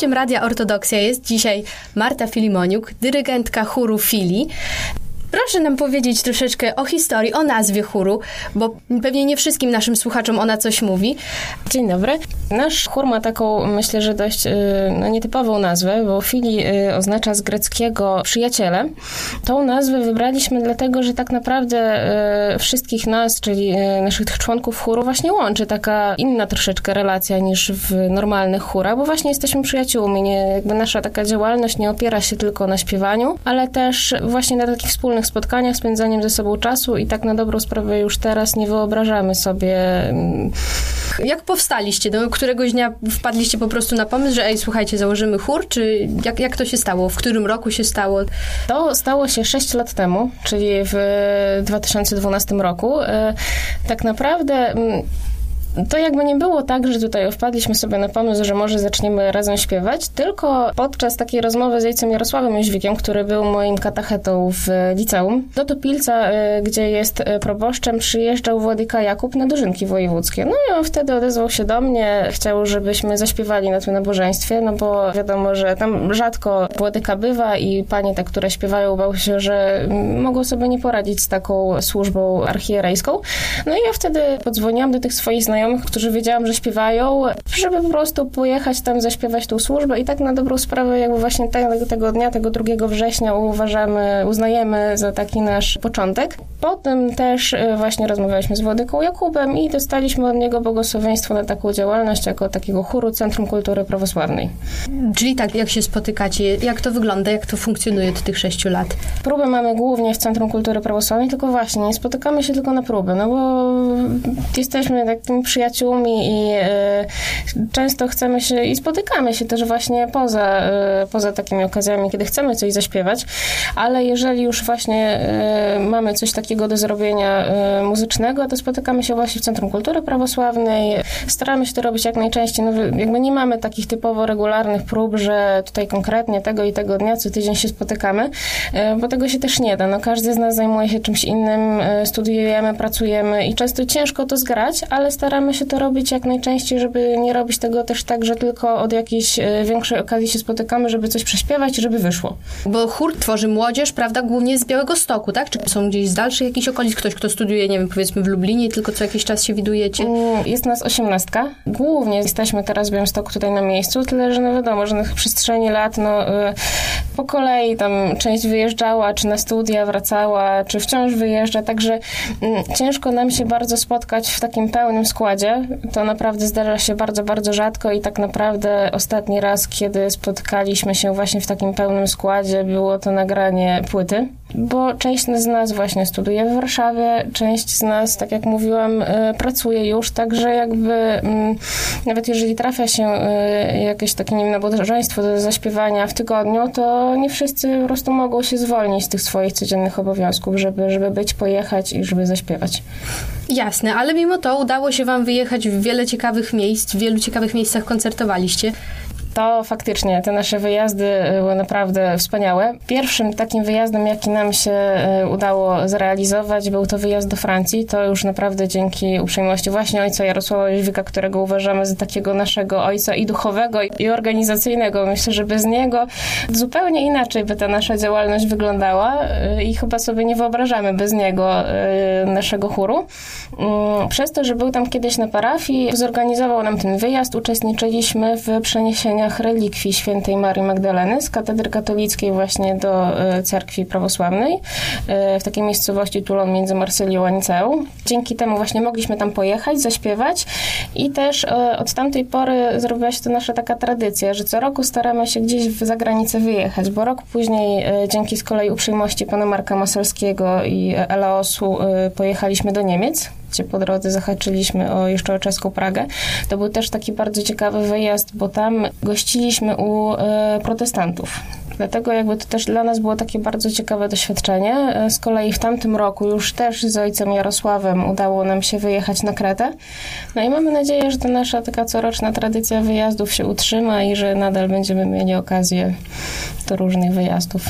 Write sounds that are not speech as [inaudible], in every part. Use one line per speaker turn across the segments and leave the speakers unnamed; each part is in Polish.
Gościem Radia Ortodoksja jest dzisiaj Marta Filimoniuk, dyrygentka chóru Fili. Proszę nam powiedzieć troszeczkę o historii, o nazwie chóru, bo pewnie nie wszystkim naszym słuchaczom ona coś mówi.
Dzień dobry. Nasz chór ma taką, myślę, że dość y, no, nietypową nazwę, bo fili y, oznacza z greckiego przyjaciele. Tą nazwę wybraliśmy dlatego, że tak naprawdę y, wszystkich nas, czyli naszych członków chóru właśnie łączy taka inna troszeczkę relacja niż w normalnych chórach, bo właśnie jesteśmy przyjaciółmi. Nie, jakby nasza taka działalność nie opiera się tylko na śpiewaniu, ale też właśnie na takich wspólnych spotkaniach, spędzaniem ze sobą czasu i tak na dobrą sprawę już teraz nie wyobrażamy sobie. Mm,
jak powstaliście? Do któregoś dnia wpadliście po prostu na pomysł, że ej, słuchajcie, założymy chór, czy jak, jak to się stało? W którym roku się stało?
To stało się 6 lat temu, czyli w 2012 roku. E, tak naprawdę mm, to jakby nie było tak, że tutaj wpadliśmy sobie na pomysł, że może zaczniemy razem śpiewać, tylko podczas takiej rozmowy z ojcem Jarosławem Jóźwikiem, który był moim katachetą w liceum, do Topilca, y, gdzie jest y, proboszczem, przyjeżdżał Władika Jakub na dożynki wojewódzkie. No i on wtedy odezwał się do mnie, chciał, żebyśmy zaśpiewali na tym nabożeństwie, no bo wiadomo, że tam rzadko Władyka bywa i panie te, które śpiewają, bał się, że mogą sobie nie poradzić z taką służbą archierejską. No i ja wtedy podzwoniłam do tych swoich znajomych, znajomych, którzy wiedziałam, że śpiewają, żeby po prostu pojechać tam, zaśpiewać tą służbę i tak na dobrą sprawę jakby właśnie tego, tego dnia, tego 2 września uważamy, uznajemy za taki nasz początek. Potem też e, właśnie rozmawialiśmy z Władyką Jakubem i dostaliśmy od niego błogosławieństwo na taką działalność jako takiego chóru Centrum Kultury Prawosławnej.
Czyli tak, jak się spotykacie, jak to wygląda, jak to funkcjonuje od tych sześciu lat?
Próby mamy głównie w Centrum Kultury Prawosławnej, tylko właśnie nie spotykamy się tylko na próby, no bo jesteśmy takimi przyjaciółmi i y, często chcemy się i spotykamy się też właśnie poza, y, poza takimi okazjami, kiedy chcemy coś zaśpiewać, ale jeżeli już właśnie y, mamy coś takiego do zrobienia muzycznego, to spotykamy się właśnie w Centrum Kultury Prawosławnej. Staramy się to robić jak najczęściej. No, jakby nie mamy takich typowo regularnych prób, że tutaj konkretnie tego i tego dnia co tydzień się spotykamy, bo tego się też nie da. No, każdy z nas zajmuje się czymś innym, studiujemy, pracujemy i często ciężko to zgrać, ale staramy staramy się to robić jak najczęściej, żeby nie robić tego też tak, że tylko od jakiejś e, większej okazji się spotykamy, żeby coś prześpiewać i żeby wyszło.
Bo chór tworzy młodzież, prawda, głównie z Białego Stoku, tak? Czy są gdzieś z dalszych jakichś okolic? Ktoś, kto studiuje, nie wiem, powiedzmy w Lublinie, tylko co jakiś czas się widujecie? Mm,
jest nas osiemnastka. Głównie jesteśmy teraz w Białymstoku tutaj na miejscu, tyle, że no wiadomo, że na przestrzeni lat, no e, po kolei tam część wyjeżdżała, czy na studia wracała, czy wciąż wyjeżdża, także mm, ciężko nam się bardzo spotkać w takim pełnym składzie to naprawdę zdarza się bardzo, bardzo rzadko i tak naprawdę ostatni raz, kiedy spotkaliśmy się właśnie w takim pełnym składzie, było to nagranie płyty, bo część z nas właśnie studiuje w Warszawie, część z nas, tak jak mówiłam, y, pracuje już, także jakby mm, nawet jeżeli trafia się y, jakieś takie, nie wiem, nabożeństwo do zaśpiewania w tygodniu, to nie wszyscy po prostu mogą się zwolnić z tych swoich codziennych obowiązków, żeby, żeby być, pojechać i żeby zaśpiewać.
Jasne, ale mimo to udało się Wam wyjechać w wiele ciekawych miejsc, w wielu ciekawych miejscach koncertowaliście
to faktycznie te nasze wyjazdy były naprawdę wspaniałe. Pierwszym takim wyjazdem, jaki nam się e, udało zrealizować, był to wyjazd do Francji. To już naprawdę dzięki uprzejmości właśnie ojca Jarosława Jóźwika, którego uważamy za takiego naszego ojca i duchowego, i organizacyjnego. Myślę, że bez niego zupełnie inaczej by ta nasza działalność wyglądała e, i chyba sobie nie wyobrażamy bez niego naszego chóru. Mm, przez to, że był tam kiedyś na parafii, zorganizował nam ten wyjazd, uczestniczyliśmy w przeniesieniach przekazaniach relikwii świętej Marii Magdaleny z katedry katolickiej właśnie do cerkwi prawosławnej w takiej miejscowości Toulon między Marsylią a Niceą. Dzięki temu właśnie mogliśmy tam pojechać, zaśpiewać i też od tamtej pory zrobiła się to nasza taka tradycja, że co roku staramy się gdzieś w zagranicę wyjechać, bo rok później dzięki z kolei uprzejmości pana Marka Maselskiego i Elaosu pojechaliśmy do Niemiec, gdzie po drodze zahaczyliśmy o jeszcze o czeską Pragę. To był też taki bardzo ciekawy wyjazd, bo tam gościliśmy u e, protestantów. Dlatego jakby to też dla nas było takie bardzo ciekawe doświadczenie. E, z kolei w tamtym roku już też z ojcem Jarosławem udało nam się wyjechać na Kretę. No i mamy nadzieję, że ta nasza taka coroczna tradycja wyjazdów się utrzyma i że nadal będziemy mieli okazję do różnych wyjazdów.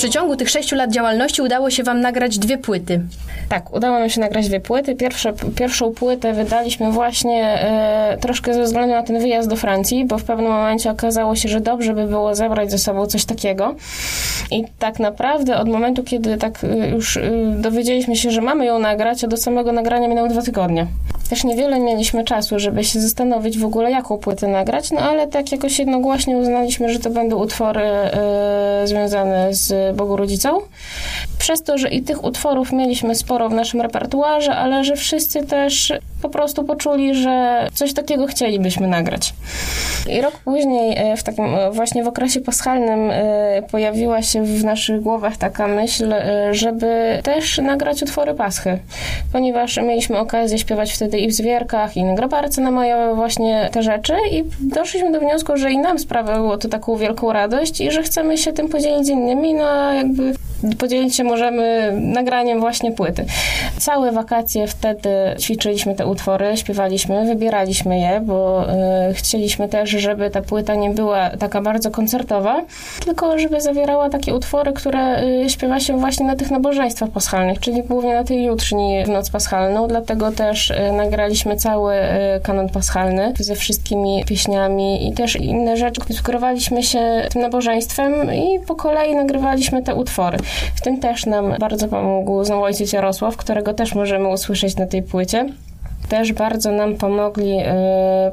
Przeciągu tych sześciu lat działalności udało się wam nagrać dwie płyty.
Tak, udało nam się nagrać dwie płyty. Pierwsze, pierwszą płytę wydaliśmy właśnie e, troszkę ze względu na ten wyjazd do Francji, bo w pewnym momencie okazało się, że dobrze by było zabrać ze sobą coś takiego. I tak naprawdę od momentu, kiedy tak e, już e, dowiedzieliśmy się, że mamy ją nagrać, a do samego nagrania minęły dwa tygodnie. Też niewiele mieliśmy czasu, żeby się zastanowić w ogóle, jaką płytę nagrać, no ale tak jakoś jednogłośnie uznaliśmy, że to będą utwory e, związane z Bogurodzicą. Przez to, że i tych utworów mieliśmy sporo w naszym repertuarze, ale że wszyscy też po prostu poczuli, że coś takiego chcielibyśmy nagrać. I rok później, e, w takim e, właśnie w okresie paschalnym, e, pojawiła się w naszych głowach taka myśl, żeby też nagrać utwory Paschy, ponieważ mieliśmy okazję śpiewać wtedy i w zwierkach, i na grabarce namajowe właśnie te rzeczy i doszliśmy do wniosku, że i nam sprawiało to taką wielką radość i że chcemy się tym podzielić z innymi, no jakby podzielić się możemy nagraniem właśnie płyty. Całe wakacje wtedy ćwiczyliśmy te utwory, śpiewaliśmy, wybieraliśmy je, bo y, chcieliśmy też, żeby ta płyta nie była taka bardzo koncertowa, tylko żeby zawierała takie utwory, które y, śpiewa się właśnie na tych nabożeństwach paschalnych, czyli głównie na tej jutrzni w noc paschalną, dlatego też y, nagraliśmy cały y, kanon paschalny ze wszystkimi pieśniami i też inne rzeczy. Inspirowaliśmy się tym nabożeństwem i po kolei nagrywaliśmy te utwory. W tym też nam bardzo pomógł znowu ojciec Jarosław, którego też możemy usłyszeć na tej płycie. Też bardzo nam pomogli y,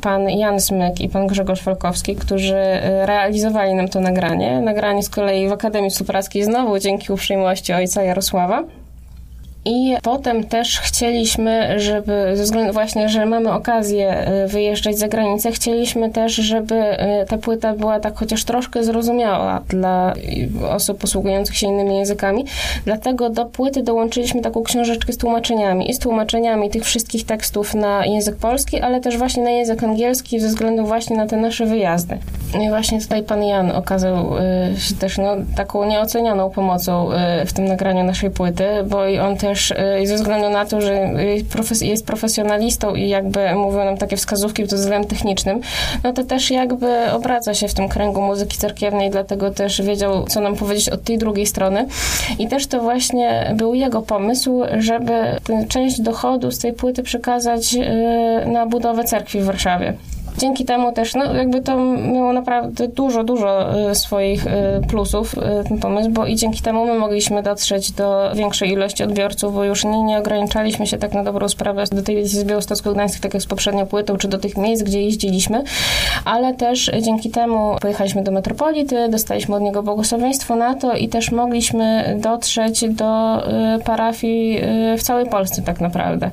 pan Jan Smyk i pan Grzegorz Falkowski, którzy y, realizowali nam to nagranie. Nagranie z kolei w Akademii Suprackiej znowu dzięki uprzejmości ojca Jarosława. I potem też chcieliśmy, żeby, ze względu właśnie, że mamy okazję y, wyjeżdżać za granicę, chcieliśmy też, żeby y, ta płyta była tak chociaż troszkę zrozumiała dla osób posługujących się innymi językami. Dlatego do płyty dołączyliśmy taką książeczkę z tłumaczeniami i z tłumaczeniami tych wszystkich tekstów na język polski, ale też właśnie na język angielski ze względu właśnie na te nasze wyjazdy. I właśnie tutaj pan Jan okazał y, się też no, taką nieocenioną pomocą w tym nagraniu naszej płyty, bo i on też y, ze względu na to, że jest profesjonalistą i jakby mówią nam takie wskazówki pod względem technicznym, no to też jakby obraca się w tym kręgu muzyki cerkiewnej, dlatego też wiedział, co nam powiedzieć od tej drugiej strony. I też to właśnie był jego pomysł, żeby tę część dochodu z tej płyty przekazać y, na budowę cerkwi w Warszawie. Dzięki temu też, no jakby to miało naprawdę dużo, dużo y, swoich y, plusów y, ten pomysł, bo i dzięki temu my mogliśmy dotrzeć do większej ilości odbiorców, bo już nie, nie ograniczaliśmy się tak na dobrą sprawę do tej z Białostocko-Gdańsk, tak jak z poprzednią płytą, czy do tych miejsc, gdzie jeździliśmy, ale też dzięki temu pojechaliśmy do metropolity, dostaliśmy od niego błogosławieństwo na to i też mogliśmy dotrzeć do parafii w całej Polsce tak naprawdę.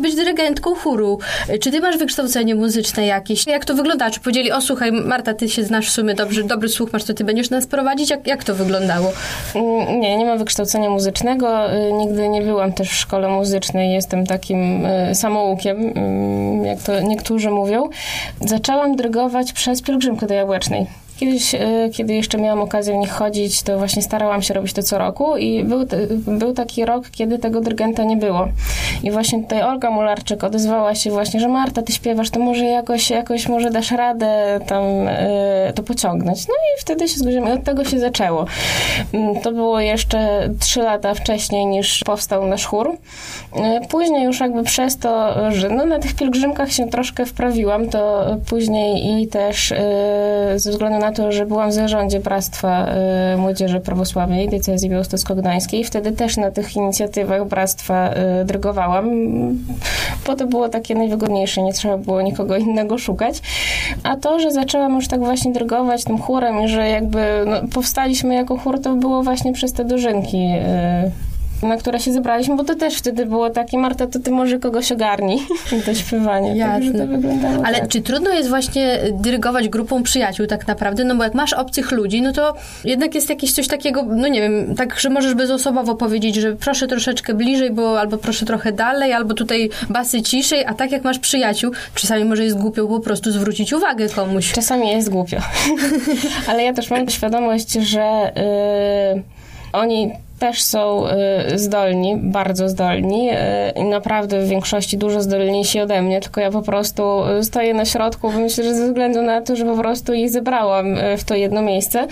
Dyrygentką chóru. Czy ty masz wykształcenie muzyczne jakieś? Jak to wygląda? Czy podzieli, o słuchaj, Marta, ty się znasz w sumie dobrze, dobry słuch masz, to ty będziesz nas prowadzić? Jak, jak to wyglądało?
Mm, nie, nie mam wykształcenia muzycznego. Y, nigdy nie byłam też w szkole muzycznej. Jestem takim y, samoukiem, mm, jak to niektórzy mówią. Zaczęłam dyrygować przez pielgrzymkę do Jabłecznej. Kiedyś, e, kiedy jeszcze miałam okazję w nich chodzić, to właśnie starałam się robić to co roku i był, był taki rok, kiedy tego dyrygenta nie było. I właśnie tutaj Olga Mularczyk odezwała się właśnie, że Marta, ty śpiewasz, to może jakoś, jakoś może dasz radę tam y, to pociągnąć. No i wtedy się zgodziłam i od tego się zaczęło. Mm, to było jeszcze trzy lata wcześniej niż powstał nasz chór. Y, później już jakby przez to, że no na tych pielgrzymkach się troszkę wprawiłam, to później i też y, ze względu na na to, że byłam w zarządzie Bractwa y, Młodzieży Prawosławnej Diecezji Białostocko-Gdańskiej. Wtedy też na tych inicjatywach Bractwa y, drygowałam, bo to było takie najwygodniejsze, nie trzeba było nikogo innego szukać. A to, że zaczęłam już tak właśnie drygować tym chórem i że jakby no, powstaliśmy jako chór, to było właśnie przez te dożynki y, na które się zebraliśmy, bo to też wtedy było takie, Marta, to ty może kogoś ogarnij [laughs] to śpiewanie.
Jasne.
to wyglądało
Ale
tak.
czy trudno jest właśnie dyrygować grupą przyjaciół tak naprawdę? No bo jak masz obcych ludzi, no to jednak jest jakieś coś takiego, no nie wiem, tak, że możesz bezosobowo powiedzieć, że proszę troszeczkę bliżej, bo albo proszę trochę dalej, albo tutaj basy ciszej, a tak jak masz przyjaciół, czasami może jest głupio po prostu zwrócić uwagę komuś.
Czasami jest głupio. [laughs] Ale ja też mam świadomość, że y, oni też są y, zdolni, bardzo zdolni y, i naprawdę w większości dużo zdolniejsi ode mnie, tylko ja po prostu y, stoję na środku, myślę, że ze względu na to, że po prostu ich zebrałam w to jedno miejsce.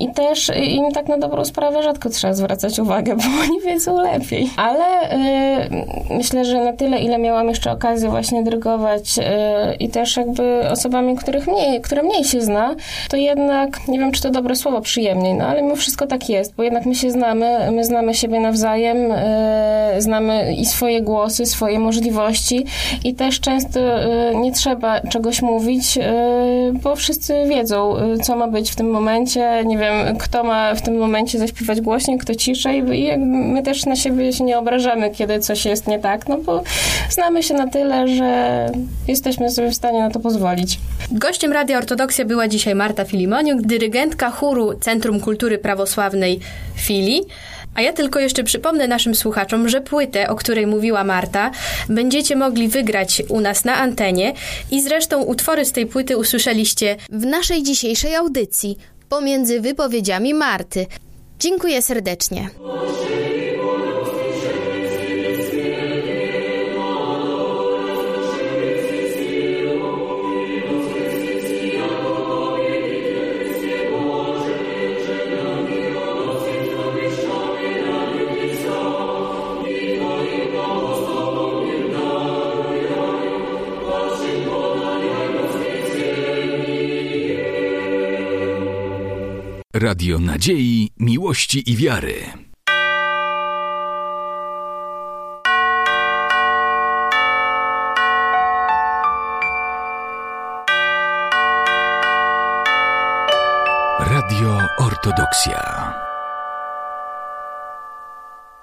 I też im tak na dobrą sprawę rzadko trzeba zwracać uwagę, bo [laughs] oni wiedzą lepiej. Ale y, myślę, że na tyle, ile miałam jeszcze okazję właśnie dyrygować y, i też jakby osobami, których mniej, które mniej się zna, to jednak, nie wiem, czy to dobre słowo, przyjemniej, no ale mimo wszystko tak jest, bo jednak my się znamy, my znamy siebie nawzajem, y, znamy i swoje głosy, swoje możliwości i też często nie trzeba czegoś mówić, bo wszyscy wiedzą, co ma być w tym momencie, nie wiem, kto ma w tym momencie zaśpiewać głośniej, kto ciszej i my też na siebie się nie obrażamy, kiedy coś jest nie tak, no bo znamy się na tyle, że jesteśmy sobie w stanie na to pozwolić.
Gościem Radia Ortodoksja była dzisiaj Marta Filimoniuk, dyrygentka chóru Centrum Kultury Prawosławnej Fili. A ja tylko jeszcze przypomnę naszym słuchaczom, że płytę, o której mówiła Marta, będziecie mogli wygrać u nas na antenie i zresztą utwory z tej płyty usłyszeliście
w naszej dzisiejszej audycji pomiędzy wypowiedziami Marty. Dziękuję serdecznie.
Radio Nadziei, Miłości i Wiary.